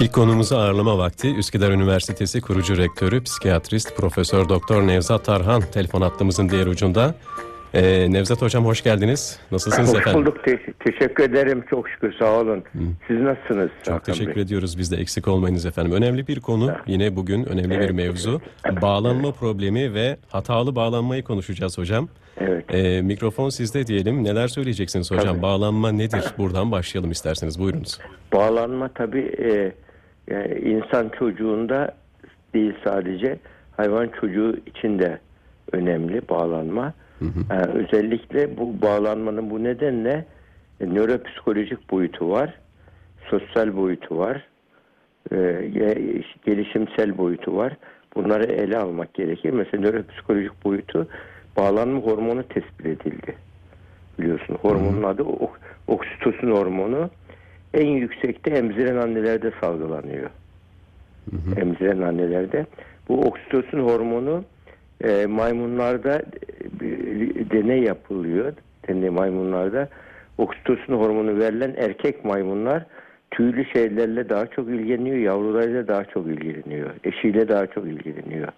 İlk konumuzu ağırlama vakti Üsküdar Üniversitesi kurucu rektörü, psikiyatrist Profesör Doktor Nevzat Tarhan telefon hattımızın diğer ucunda. Ee, Nevzat Hocam hoş geldiniz. Nasılsınız Hoş efendim? bulduk. Te- teşekkür ederim. Çok şükür. Sağ olun. Siz nasılsınız? Çok Hakan teşekkür Bey? ediyoruz. Biz de eksik olmayınız efendim. Önemli bir konu. Yine bugün önemli bir Evet. mevzu. Bağlanma problemi ve hatalı bağlanmayı konuşacağız hocam. Evet. Ee, mikrofon sizde diyelim. Neler söyleyeceksiniz hocam? Tabii. Bağlanma nedir? Buradan başlayalım isterseniz. Buyurunuz. Bağlanma tabii e, yani insan çocuğunda değil sadece hayvan çocuğu için de önemli bağlanma. Yani özellikle bu bağlanmanın bu nedenle e, nöropsikolojik boyutu var, sosyal boyutu var, e, ge- gelişimsel boyutu var. Bunları ele almak gerekir. Mesela nöropsikolojik boyutu bağlanma hormonu tespit edildi. Biliyorsun hormonun adı ok- oksitosin hormonu. En yüksekte emziren annelerde salgılanıyor. Emziren annelerde. Bu oksitosin hormonu e, maymunlarda e, deney yapılıyor. Deney maymunlarda oksitosin hormonu verilen erkek maymunlar tüylü şeylerle daha çok ilgileniyor, yavrularıyla daha çok ilgileniyor, eşiyle daha çok ilgileniyor.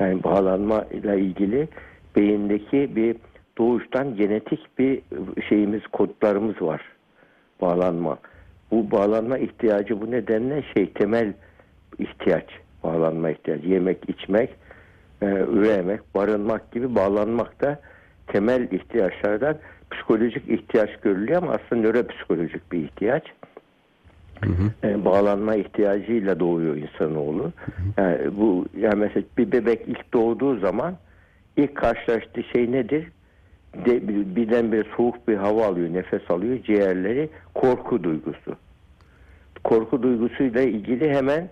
Yani bağlanma ile ilgili beyindeki bir doğuştan genetik bir şeyimiz, kodlarımız var. Bağlanma. Bu bağlanma ihtiyacı bu nedenle şey temel ihtiyaç. Bağlanma ihtiyacı. Yemek, içmek, e, üremek, barınmak gibi bağlanmak da temel ihtiyaçlardan psikolojik ihtiyaç görülüyor ama aslında nöropsikolojik bir ihtiyaç. E, bağlanma ihtiyacıyla doğuyor insanoğlu. Yani bu yani mesela bir bebek ilk doğduğu zaman ilk karşılaştığı şey nedir? De, bir- birdenbire soğuk bir hava alıyor, nefes alıyor, ciğerleri korku duygusu. Korku duygusuyla ilgili hemen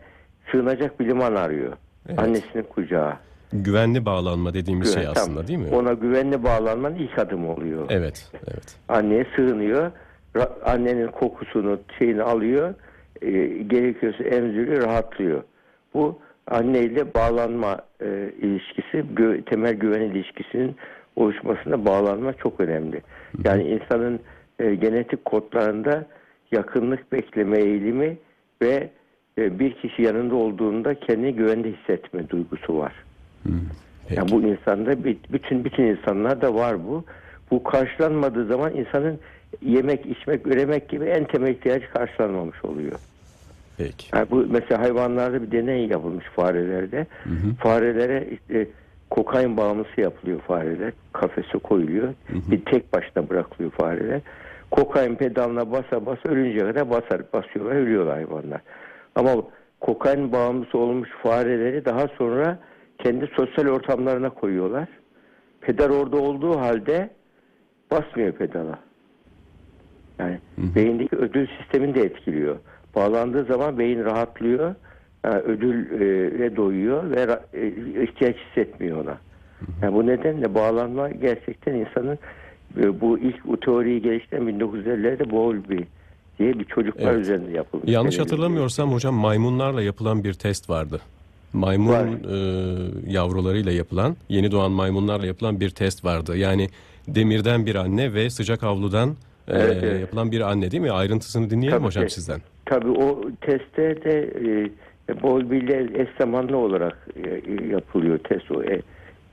sığınacak bir liman arıyor. Evet. Annesinin kucağı. Güvenli bağlanma dediğimiz şey Güven- aslında tam değil mi? Ona güvenli bağlanmanın ilk adımı oluyor. Evet, evet. Anneye sığınıyor. Annenin kokusunu, şeyini alıyor. E, gerekiyorsa emziriyor, rahatlıyor. Bu anneyle bağlanma e, ilişkisi, gö- temel güven ilişkisinin oluşmasında bağlanma çok önemli. Yani insanın e, genetik kodlarında yakınlık bekleme eğilimi ve e, bir kişi yanında olduğunda kendini güvende hissetme duygusu var. Peki. Yani bu insanda bütün bütün insanlarda var bu. Bu karşılanmadığı zaman insanın yemek, içmek, üremek gibi en temel ihtiyacı karşılanmamış oluyor. Peki. Yani bu mesela hayvanlarda bir deney yapılmış farelerde. Farelere işte kokain bağımlısı yapılıyor fareler. Kafese koyuluyor. Bir tek başına bırakılıyor fareler. Kokain pedalına basa basa ölünceye kadar basar, basıyorlar, ölüyorlar hayvanlar. Ama kokain bağımlısı olmuş fareleri daha sonra kendi sosyal ortamlarına koyuyorlar. Pedal orada olduğu halde basmıyor pedala. Yani beyindeki ödül sistemini de etkiliyor. Bağlandığı zaman beyin rahatlıyor, yani ödülle doyuyor ve e, ihtiyaç hissetmiyor ona. Yani bu nedenle bağlanma gerçekten insanın e, bu ilk bu teoriyi geliştiren 1950'lerde Bowlby diye bir çocuklar Evet. üzerinde yapılmış. Yanlış hatırlamıyorsam hocam maymunlarla yapılan bir test vardı. Maymun Var. e, yavrularıyla yapılan, yeni doğan maymunlarla yapılan bir test vardı. Yani demirden bir anne ve sıcak havludan e, Evet, yapılan bir anne değil mi? Ayrıntısını dinleyelim Tabii hocam sizden. Tabii o testte de e, Bowlby ile eş zamanlı olarak e, yapılıyor test o e,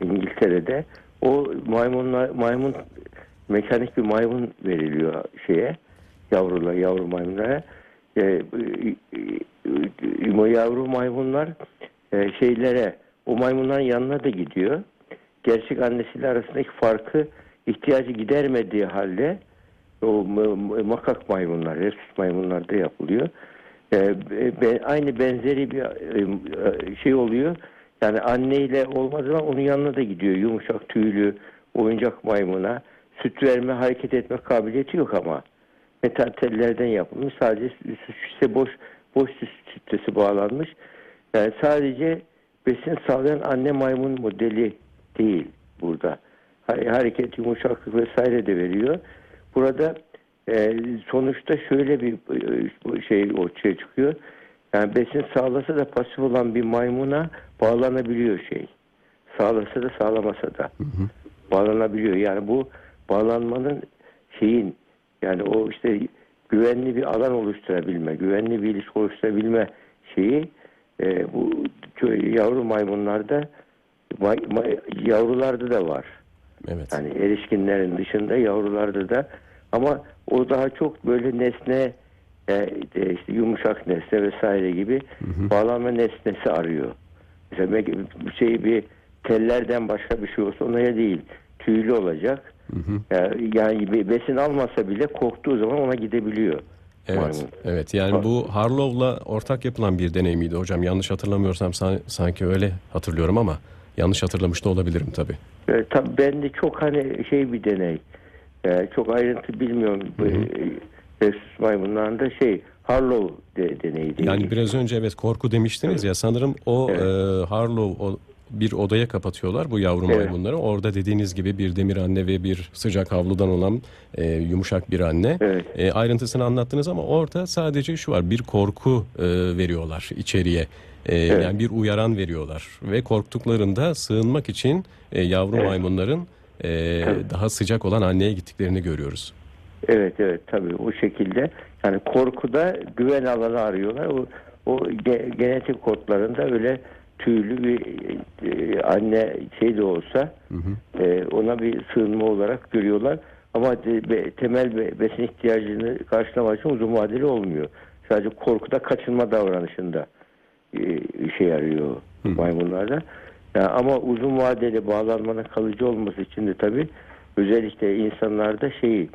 İngiltere'de. O maymunlar maymun mekanik bir maymun veriliyor şeye yavrular yavru maymunlara. E, e, e, o yavru maymunlar e, şeylere o maymunların yanına da gidiyor. Gerçek annesiyle arasındaki farkı ihtiyacı gidermediği halde o makak maymunlar, resus maymunlarda yapılıyor. Ee, be- aynı benzeri bir e, şey oluyor. Yani anneyle olmadığı zaman onun yanına da gidiyor. Yumuşak tüylü oyuncak maymuna. Süt verme, hareket etme kabiliyeti yok ama. Metal tellerden yapılmış. Sadece süt boş boş süt sütlesi bağlanmış. Yani sadece besin sağlayan anne maymun modeli değil burada. Ha- Hareket, yumuşaklık vesaire de veriyor. Burada e, sonuçta şöyle bir e, şey ortaya çıkıyor. Yani besin sağlasa da pasif olan bir maymuna bağlanabiliyor şey. Sağlasa da sağlamasa da bağlanabiliyor. Yani bu bağlanmanın şeyin yani o işte güvenli bir alan oluşturabilme, güvenli bir ilişki oluşturabilme şeyi e, bu yavru maymunlarda may- may- yavrularda da var. Evet. Yani erişkinlerin dışında yavrularda da ama o daha çok böyle nesne e, de işte yumuşak nesne vesaire gibi bağlanma nesnesi arıyor. Mesela şey bir tellerden başka bir şey olsa ona değil. Tüylü olacak. Yani, yani bir besin almasa bile korktuğu zaman ona gidebiliyor. Evet, evet. Yani bu Harlow'la ortak yapılan bir deney miydi hocam? Yanlış hatırlamıyorsam san- sanki öyle hatırlıyorum ama yanlış hatırlamış da olabilirim tabii. E, tabii ben de çok hani şey bir deney. E, çok ayrıntı bilmiyorum. E, Rhesus maymunlarında şey Harlow de, deneydi. Yani biraz önce evet korku demiştiniz ya sanırım o Evet. e, Harlow o, bir odaya kapatıyorlar bu yavru Evet. maymunları. Orada dediğiniz gibi bir demir anne ve bir sıcak havludan olan e, yumuşak bir anne. Evet. E, ayrıntısını anlattınız ama orada sadece şu var bir korku e, veriyorlar içeriye. E, Yani bir uyaran veriyorlar ve korktuklarında sığınmak için e, yavru Evet. maymunların e, daha sıcak olan anneye gittiklerini görüyoruz. Evet evet tabii o şekilde. Yani korkuda güven alanı arıyorlar. O, o ge- genetik kodlarında öyle tüylü bir e, anne şey de olsa e, ona bir sığınma olarak görüyorlar. Ama de- be- temel be- besin ihtiyacını karşılamak için uzun vadeli olmuyor. Sadece korkuda kaçınma davranışında e, işe yarıyor maymunlarda. Yani ama uzun vadeli bağlanmanın kalıcı olması için de tabii özellikle insanlarda şeyi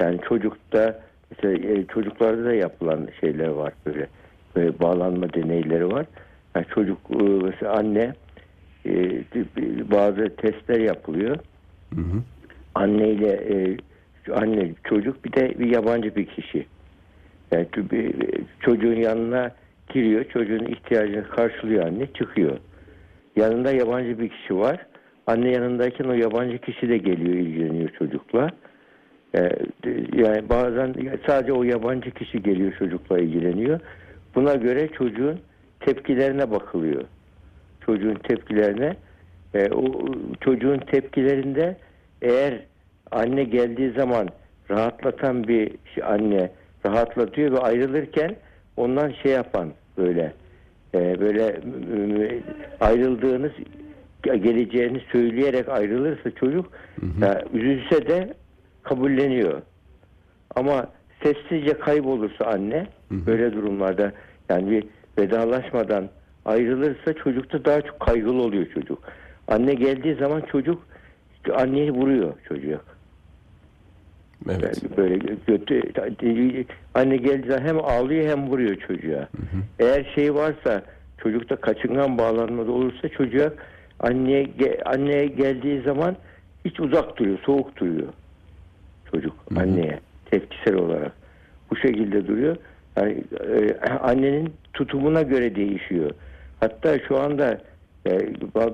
yani çocukta mesela çocuklarda da yapılan şeyler var böyle, böyle bağlanma deneyleri var. Yani çocuk e, mesela anne e, bazı testler yapılıyor. Anneyle e, anne çocuk bir de bir yabancı bir kişi. Yani çocuğun yanına giriyor, çocuğun ihtiyacını karşılıyor anne, çıkıyor. Yanında yabancı bir kişi var. Anne yanındayken o yabancı kişi de geliyor, ilgileniyor çocukla. Yani bazen sadece o yabancı kişi geliyor çocukla ilgileniyor. Buna göre çocuğun tepkilerine bakılıyor. Çocuğun tepkilerine e, o çocuğun tepkilerinde eğer anne geldiği zaman rahatlatan bir şey- anne rahatlatıyor ve ayrılırken ondan şey yapan böyle e, böyle e, ayrıldığınız geleceğini söyleyerek ayrılırsa çocuk ya, üzülse de kabulleniyor. Ama sessizce kaybolursa anne böyle durumlarda yani bir vedalaşmadan ayrılırsa çocukta daha çok kaygılı oluyor çocuk. Anne geldiği zaman çocuk anneyi vuruyor çocuk. Evet. Yani böyle kötü anne geldiği zaman hem ağlıyor hem vuruyor çocuğa. Eğer şey varsa çocukta kaçıngan bağlanmada olursa çocuğa anneye anneye geldiği zaman hiç uzak duruyor, soğuk duruyor çocuk anneye tepkisel olarak. Bu şekilde duruyor. Yani e, annenin tutumuna göre değişiyor. Hatta şu anda e,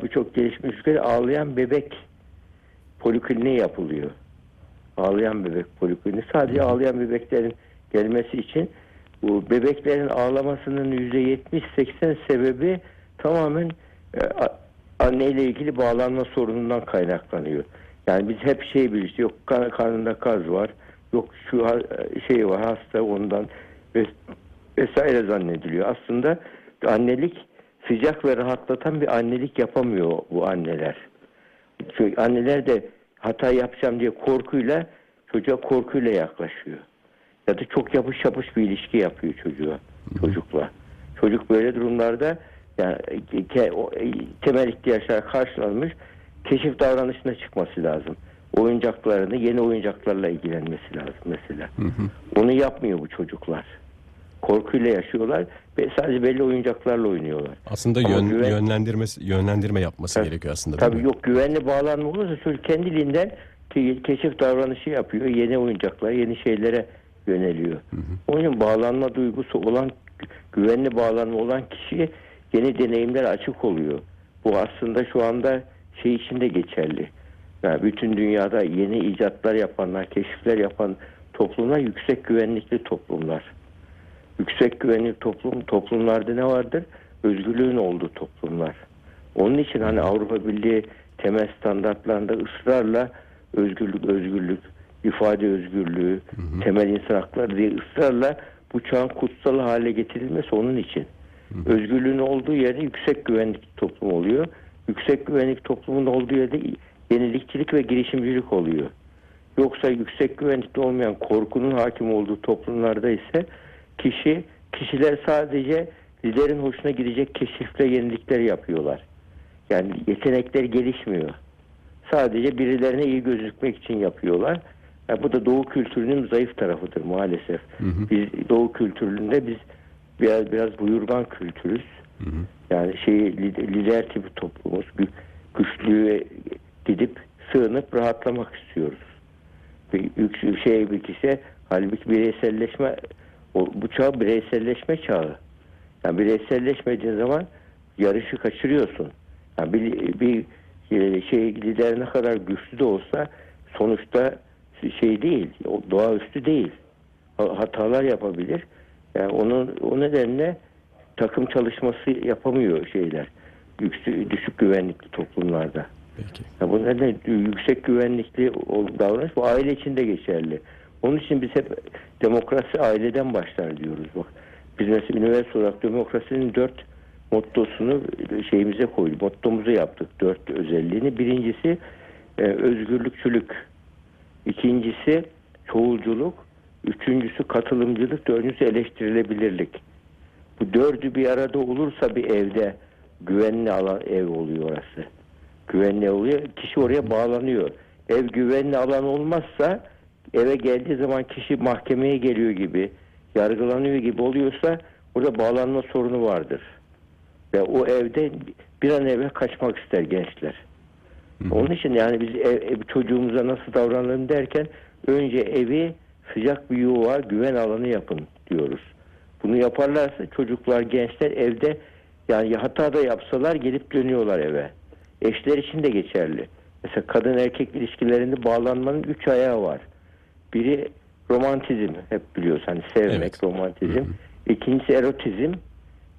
birçok gelişmiş ülkede ağlayan bebek polikliniği yapılıyor. Ağlayan bebek polikliniği. Sadece ağlayan bebeklerin gelmesi için bu bebeklerin ağlamasının %70-80 sebebi tamamen e, anneyle ilgili bağlanma sorunundan kaynaklanıyor. Yani biz hep şey biliriz. Yok karnında kaz var. Yok şu şey var hasta ondan vesaire zannediliyor. Aslında annelik sıcak ve rahatlatan bir annelik yapamıyor bu anneler. Çünkü anneler de hata yapacağım diye korkuyla çocuğa korkuyla yaklaşıyor. Ya da çok yapış yapış bir ilişki yapıyor çocuğa, çocukla. Çocuk böyle durumlarda yani temel ihtiyaçlar karşılanmış keşif davranışına çıkması lazım. Oyuncaklarını yeni oyuncaklarla ilgilenmesi lazım mesela. Onu yapmıyor bu çocuklar. Korkuyla yaşıyorlar ve sadece belli oyuncaklarla oynuyorlar. Aslında Ama yön, güven- yönlendirmesi yönlendirme yapması Tabii. gerekiyor aslında Tabii yok güvenli bağlanma olursa çocuk kendiliğinden ke- keşif davranışı yapıyor. Yeni oyuncaklara, yeni şeylere yöneliyor. Onun için bağlanma duygusu olan, güvenli bağlanma olan kişi yeni deneyimlere açık oluyor. Bu aslında şu anda şey için de geçerli. Yani bütün dünyada yeni icatlar yapanlar, keşifler yapan toplumlar yüksek güvenlikli toplumlar. Yüksek güvenli toplum toplumlarda ne vardır? Özgürlüğün olduğu toplumlar. Onun için hani Avrupa Birliği temel standartlarında ısrarla özgürlük, özgürlük, ifade özgürlüğü, temel insan hakları diye ısrarla bu çağın kutsal hale getirilmesi onun için. Özgürlüğün olduğu yerde yüksek güvenlik toplum oluyor. Yüksek güvenlik toplumun olduğu yerde yenilikçilik ve girişimcilik oluyor. Yoksa yüksek güvenlikte olmayan korkunun hakim olduğu toplumlarda ise kişi kişiler sadece liderin hoşuna gidecek keşifle yenilikler yapıyorlar. Yani yetenekler gelişmiyor. Sadece birilerine iyi gözükmek için yapıyorlar. Yani bu da Doğu kültürünün zayıf tarafıdır maalesef. Biz Doğu kültüründe biz biraz biraz buyurgan kültürüz. Yani şey lider, tipi toplumuz. Gü- Güçlüğe gidip sığınıp rahatlamak istiyoruz. Bir yük- şey bir kişi halbuki bireyselleşme bu çağ bireyselleşme çağı. Yani bireyselleşmediğin zaman yarışı kaçırıyorsun. Yani bir, bir e, şey lider ne kadar güçlü de olsa sonuçta şey değil, doğaüstü değil. Ha- Hatalar yapabilir. Yani onun o nedenle takım çalışması yapamıyor şeyler. Yüksek, düşük güvenlikli toplumlarda. Peki. Ya bu nedenle yüksek güvenlikli davranış bu aile içinde geçerli. Onun için biz hep demokrasi aileden başlar diyoruz. Bak biz mesela üniversite olarak demokrasinin dört mottosunu şeyimize koyduk. Mottomuzu yaptık. Dört özelliğini. Birincisi e, özgürlükçülük. İkincisi çoğulculuk. Üçüncüsü katılımcılık. Dördüncüsü eleştirilebilirlik. Bu dördü bir arada olursa bir evde güvenli alan ev oluyor orası. Güvenli oluyor. Kişi oraya bağlanıyor. Ev güvenli alan olmazsa eve geldiği zaman kişi mahkemeye geliyor gibi, yargılanıyor gibi oluyorsa orada bağlanma sorunu vardır. Ve o evde bir an evvel kaçmak ister gençler. Onun için yani biz ev, ev- çocuğumuza nasıl davranalım derken önce evi sıcak bir yuva, güven alanı yapın diyoruz. Bunu yaparlarsa çocuklar, gençler evde yani hata da yapsalar gelip dönüyorlar eve. Eşler için de geçerli. Mesela kadın erkek ilişkilerinde bağlanmanın üç ayağı var. Biri romantizm hep biliyoruz hani sevmek, Evet. romantizm. İkincisi erotizm.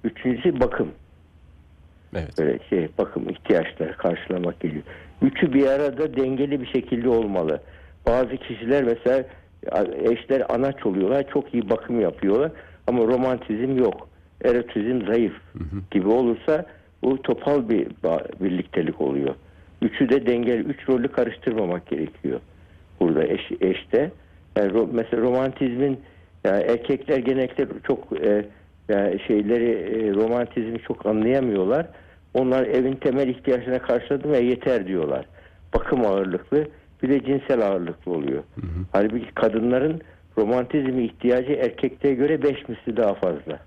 Üçüncüsü bakım. Evet. Böyle şey bakım ihtiyaçları karşılamak geliyor. Üçü bir arada dengeli bir şekilde olmalı. Bazı kişiler mesela eşler anaç oluyorlar. Çok iyi bakım yapıyorlar. Ama romantizm yok. Erotizm zayıf gibi olursa bu topal bir birliktelik oluyor. Üçü de dengeli. Üç rolü karıştırmamak gerekiyor. Burada eş, eşte. Yani ro- mesela romantizmin yani erkekler genellikle çok e, yani şeyleri e, romantizmi çok anlayamıyorlar. Onlar evin temel ihtiyaçlarına karşıladı ve yeter diyorlar. Bakım ağırlıklı bir de cinsel ağırlıklı oluyor. Halbuki kadınların romantizmi ihtiyacı erkeklere göre beş misli daha fazla.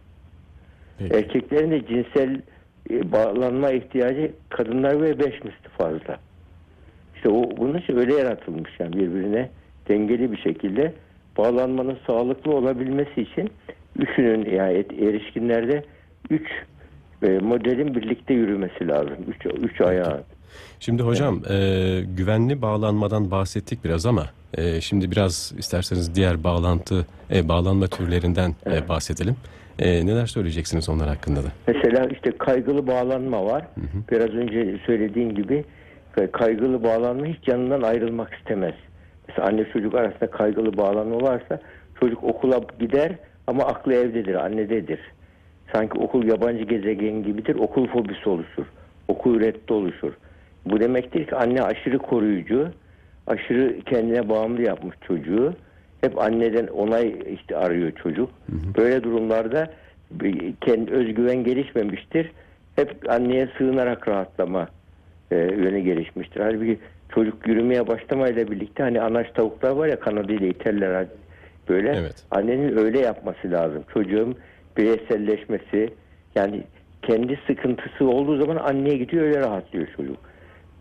Peki. Erkeklerin de cinsel e, bağlanma ihtiyacı kadınlar göre beş misli fazla. İşte o bunun için öyle yaratılmış yani birbirine dengeli bir şekilde bağlanmanın sağlıklı olabilmesi için üçünün yani erişkinlerde üç e, modelin birlikte yürümesi lazım. Üç, üç ayağı. Şimdi hocam e, güvenli bağlanmadan bahsettik biraz ama e, şimdi biraz isterseniz diğer bağlantı e, bağlanma türlerinden e, bahsedelim. E, neler söyleyeceksiniz onlar hakkında da? Mesela işte kaygılı bağlanma var. Biraz önce söylediğim gibi e, kaygılı bağlanma hiç canından ayrılmak istemez. Mesela anne çocuk arasında kaygılı bağlanma varsa çocuk okula gider ama aklı evdedir, annededir. Sanki okul yabancı gezegen gibidir. Okul fobisi oluşur. Okul reddi oluşur. Bu demektir ki anne aşırı koruyucu, aşırı kendine bağımlı yapmış çocuğu. Hep anneden onay işte arıyor çocuk. Böyle durumlarda kendi özgüven gelişmemiştir. Hep anneye sığınarak rahatlama e, yönü gelişmiştir. Halbuki çocuk yürümeye başlamayla birlikte hani anaç tavuklar var ya kanadıyla iterler böyle. Evet. Annenin öyle yapması lazım. Çocuğun bireyselleşmesi yani kendi sıkıntısı olduğu zaman anneye gidiyor öyle rahatlıyor çocuk.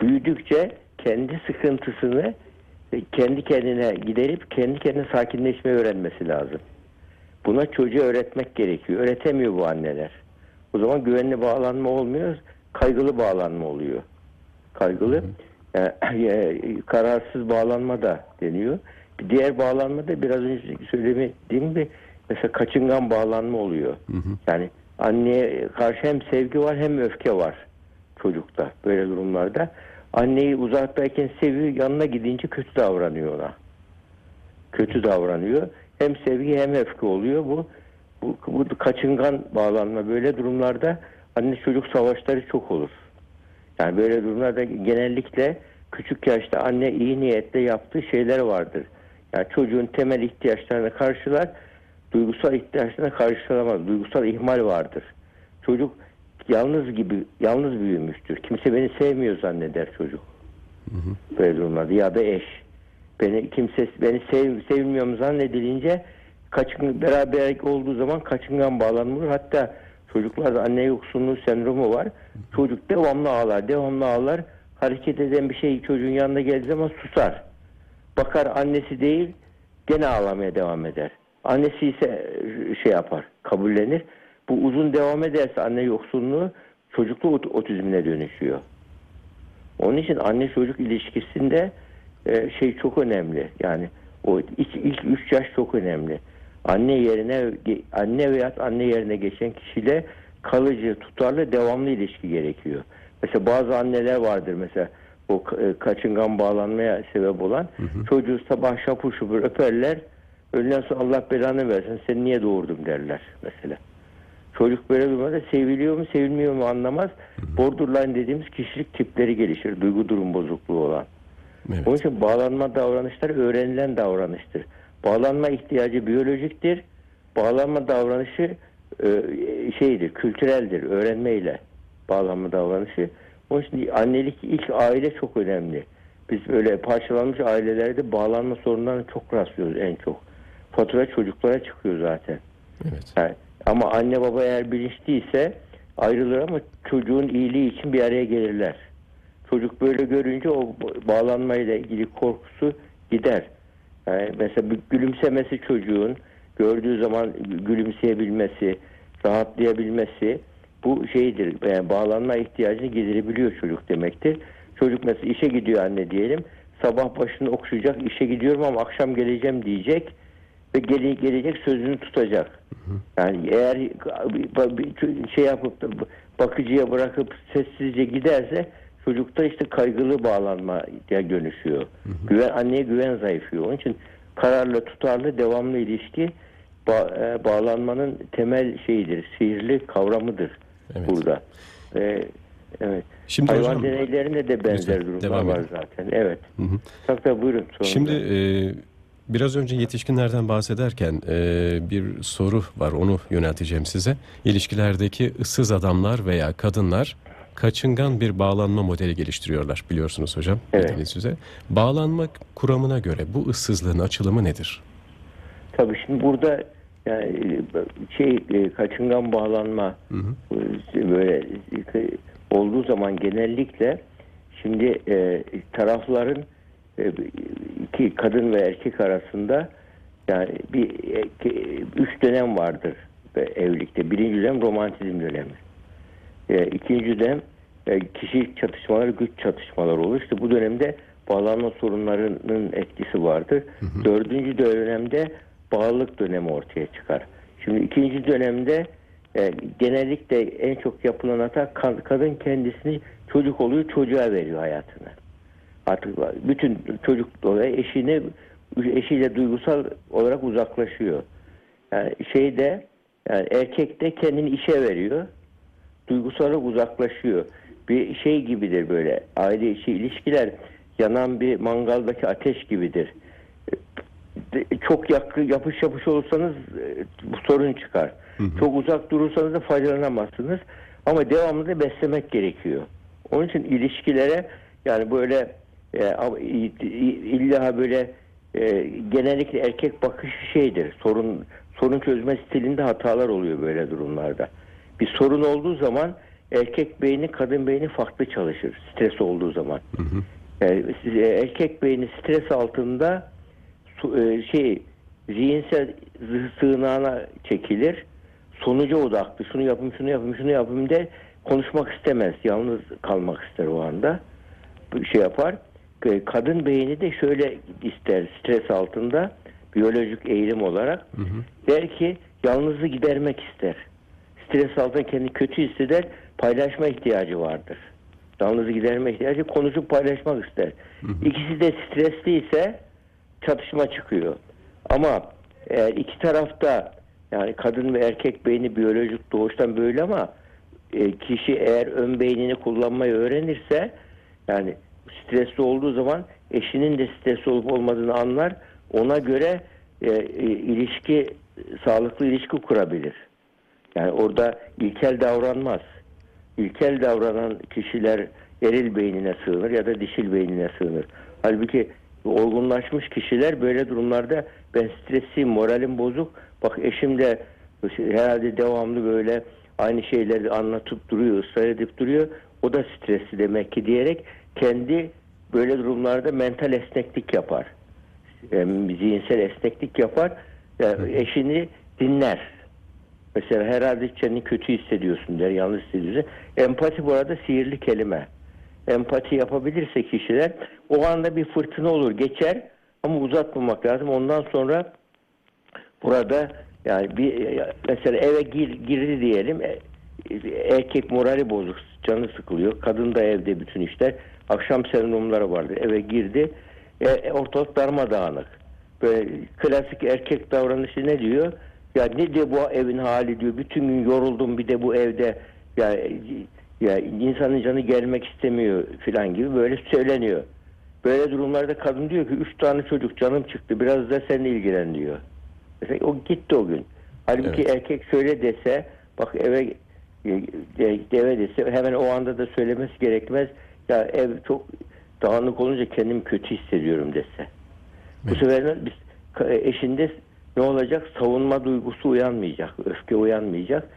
Büyüdükçe kendi sıkıntısını kendi kendine giderip kendi kendine sakinleşmeyi öğrenmesi lazım. Buna çocuğa öğretmek gerekiyor. Öğretemiyor bu anneler. O zaman güvenli bağlanma olmuyor, kaygılı bağlanma oluyor. Kaygılı, yani, e, kararsız bağlanma da deniyor. Bir diğer bağlanma da biraz önce söylediğim gibi mesela kaçıngan bağlanma oluyor. Yani anneye karşı hem sevgi var hem öfke var çocukta böyle durumlarda. Anneyi uzaktayken seviyor, yanına gidince kötü davranıyor ona. kötü davranıyor. Hem sevgi hem öfke oluyor. Bu bu, bu kaçıngan bağlanma böyle durumlarda anne çocuk savaşları çok olur. Yani böyle durumlarda genellikle küçük yaşta anne iyi niyetle yaptığı şeyler vardır. Yani çocuğun temel ihtiyaçlarını karşılar, duygusal ihtiyaçlarını karşılamaz. Duygusal ihmal vardır. Çocuk yalnız gibi yalnız büyümüştür. Kimse beni sevmiyor zanneder çocuk. Böyle durumlarda ya da eş. Beni kimse beni sev, sevmiyor mu zannedilince kaçın beraber olduğu zaman kaçıngan bağlanılır. Hatta çocuklarda anne yoksunluğu sendromu var. Çocuk devamlı ağlar, devamlı ağlar. Hareket eden bir şey çocuğun yanına geldiği zaman susar. Bakar annesi değil, gene ağlamaya devam eder. Annesi ise şey yapar, kabullenir. Bu uzun devam ederse anne yoksunluğu çocuklu ot- otizmine dönüşüyor. Onun için anne çocuk ilişkisinde e, şey çok önemli. Yani o ilk, ilk üç yaş çok önemli. Anne yerine anne veya anne yerine geçen kişiyle kalıcı, tutarlı, devamlı ilişki gerekiyor. Mesela bazı anneler vardır mesela o e, kaçıngan bağlanmaya sebep olan çocuğu sabah şapur şupur öperler. Öğleden sonra Allah belanı versin seni niye doğurdum derler mesela. Çocuk böyle durumda seviliyor mu sevilmiyor mu anlamaz. Borderline dediğimiz kişilik tipleri gelişir. Duygu durum bozukluğu olan. Evet. Onun için bağlanma davranışları öğrenilen davranıştır. Bağlanma ihtiyacı biyolojiktir. Bağlanma davranışı e, şeydir, kültüreldir, öğrenmeyle bağlanma davranışı. Onun için annelik ilk aile çok önemli. Biz böyle parçalanmış ailelerde bağlanma sorunlarına çok rastlıyoruz en çok. Fatura çocuklara çıkıyor zaten. Evet. Yani, ama anne baba eğer bilinçliyse ayrılır ama çocuğun iyiliği için bir araya gelirler. Çocuk böyle görünce o bağlanmayla ilgili korkusu gider. Yani mesela bir gülümsemesi çocuğun gördüğü zaman gülümseyebilmesi, rahatlayabilmesi bu şeydir. Yani bağlanma ihtiyacını giderebiliyor çocuk demektir. Çocuk mesela işe gidiyor anne diyelim. Sabah başını okşayacak, işe gidiyorum ama akşam geleceğim diyecek ve gele, gelecek sözünü tutacak. Yani eğer bir şey yapıp da bakıcıya bırakıp sessizce giderse çocukta işte kaygılı bağlanmaya dönüşüyor. Güven anneye güven zayıflıyor. Onun için kararlı, tutarlı, devamlı ilişki ba- e, bağlanmanın temel şeyidir, sihirli kavramıdır Evet. burada. E, evet. Şimdi Hayvan hocam- deneylerinde de benzer durumlar var zaten. Evet. Hı hı. Tabii buyurun. sorun Şimdi e, biraz önce yetişkinlerden bahsederken e, bir soru var onu yönelteceğim size. İlişkilerdeki ıssız adamlar veya kadınlar kaçıngan bir bağlanma modeli geliştiriyorlar biliyorsunuz hocam. Evet. bildiğiniz üzere. Bağlanma kuramına göre bu ıssızlığın açılımı nedir? Tabii şimdi burada yani şey e, kaçıngan bağlanma e, böyle e, olduğu zaman genellikle şimdi e, tarafların e, iki kadın ve erkek arasında yani bir e, üç dönem vardır evlilikte. Birinci dönem romantizm dönemi. E, ikinci dönem e, kişilik çatışmaları, güç çatışmaları olur. İşte bu dönemde bağlanma sorunlarının etkisi vardır. Dördüncü dönemde bağlılık dönemi ortaya çıkar. Şimdi ikinci dönemde e, genellikle en çok yapılan hata ka- kadın kendisini çocuk oluyor, çocuğa veriyor hayatını. Artık bütün çocuk dolayı eşini eşiyle duygusal olarak uzaklaşıyor. Yani şeyde yani erkek de kendini işe veriyor duygusal olarak uzaklaşıyor. Bir şey gibidir böyle. Aile içi ilişkiler yanan bir mangaldaki ateş gibidir. Çok yakı, yapış yapış olursanız e, bu sorun çıkar. Çok uzak durursanız da faydalanamazsınız. Ama devamlı da beslemek gerekiyor. Onun için ilişkilere yani böyle illa böyle e, genellikle erkek bakışı şeydir. Sorun sorun çözme stilinde hatalar oluyor böyle durumlarda. Bir sorun olduğu zaman erkek beyni kadın beyni farklı çalışır. Stres olduğu zaman. Yani siz- e, erkek beyni stres altında e, şey zihinsel sığınağına çekilir. Sonuca odaklı. Şunu yapayım, şunu yapayım, şunu yapayım de konuşmak istemez. Yalnız kalmak ister o anda. Bir şey yapar. E, Kadın beyni de şöyle ister stres altında biyolojik eğilim olarak der ki yalnızlığı gidermek ister. Stres altında kendini kötü hisseder, paylaşma ihtiyacı vardır. Yalnızlığı giderme ihtiyacı, konuşup paylaşmak ister. İkisi de stresliyse çatışma çıkıyor. ama eğer iki tarafta yani kadın ve erkek beyni biyolojik doğuştan böyle ama e, kişi eğer ön beynini kullanmayı öğrenirse yani stresli olduğu zaman eşinin de stresli olup olmadığını anlar. Ona göre e, e, ilişki sağlıklı ilişki kurabilir. Yani orada ilkel davranmaz. İlkel davranan kişiler eril beynine sığınır ya da dişil beynine sığınır. Halbuki olgunlaşmış kişiler böyle durumlarda ben stresliyim, moralim bozuk. Bak eşim de herhalde devamlı böyle aynı şeyleri anlatıp duruyor, ısrar edip duruyor. O da stresli demek ki diyerek kendi böyle durumlarda mental esneklik yapar. Yani zihinsel esneklik yapar. Yani eşini dinler. Mesela herhalde kendini kötü hissediyorsun der, yanlış hissediyorsun. Empati bu arada sihirli kelime. Empati yapabilirse kişiler o anda bir fırtına olur, geçer ama uzatmamak lazım. Ondan sonra burada yani bir mesela eve gir, girdi diyelim e- erkek morali bozuk, canı sıkılıyor. Kadın da evde bütün işler. Akşam sendromları vardı. Eve girdi. E, ortalık darmadağınık. Böyle klasik erkek davranışı ne diyor? Ya ne diyor bu evin hali diyor. Bütün gün yoruldum bir de bu evde ya, ya insanın canı gelmek istemiyor filan gibi böyle söyleniyor. Böyle durumlarda kadın diyor ki üç tane çocuk canım çıktı biraz da seninle ilgilen diyor. Mesela o gitti o gün. Halbuki Evet. erkek söyle dese bak eve e, eve dese hemen o anda da söylemesi gerekmez. Ya ev çok dağınık olunca kendimi kötü hissediyorum dese. Bu sefer biz eşinde ne olacak? Savunma duygusu uyanmayacak, öfke uyanmayacak,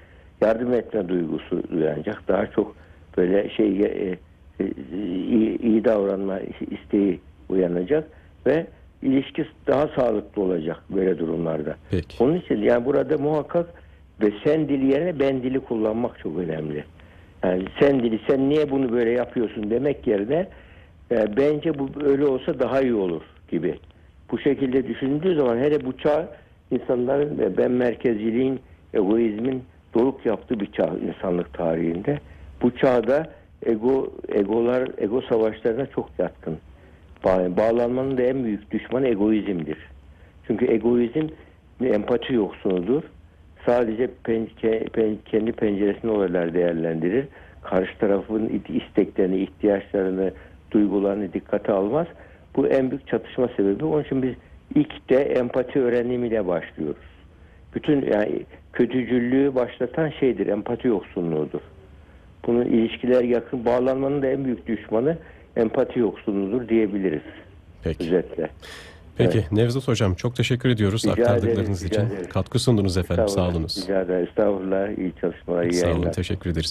yardım etme duygusu uyanacak. Daha çok böyle şey e, e, iyi, iyi davranma isteği uyanacak ve ilişki daha sağlıklı olacak böyle durumlarda. Peki. Onun için yani burada muhakkak ve sen dili yerine ben dili kullanmak çok önemli. Yani sen dili sen niye bunu böyle yapıyorsun demek yerine e, bence bu öyle olsa daha iyi olur gibi. Bu şekilde düşündüğü zaman hele bu çağ insanların ve ben merkezciliğin, egoizmin doruk yaptığı bir çağ insanlık tarihinde. Bu çağda ego egolar ego savaşlarına çok yatkın. Ba- Bağlanmanın da en büyük düşmanı egoizmdir. Çünkü egoizm empati yoksunudur. Sadece pen- ke- pen- kendi penceresinde olaylar değerlendirir. Karşı tarafın isteklerini, ihtiyaçlarını, duygularını dikkate almaz. Bu en büyük çatışma sebebi. Onun için biz ilk de empati öğrenimiyle başlıyoruz. Bütün yani kötücüllüğü başlatan şeydir, empati yoksunluğudur. Bunun ilişkiler yakın bağlanmanın da en büyük düşmanı empati yoksunluğudur diyebiliriz Peki. özetle. Peki Nevzat Hocam çok teşekkür ediyoruz Rica aktardıklarınız ederiz, için. ederiz. Katkı sundunuz efendim. Sağ olunuz. Rica ederim. Estağfurullah. İyi çalışmalar, iyi Sağ olun. yayınlar. Teşekkür ederiz.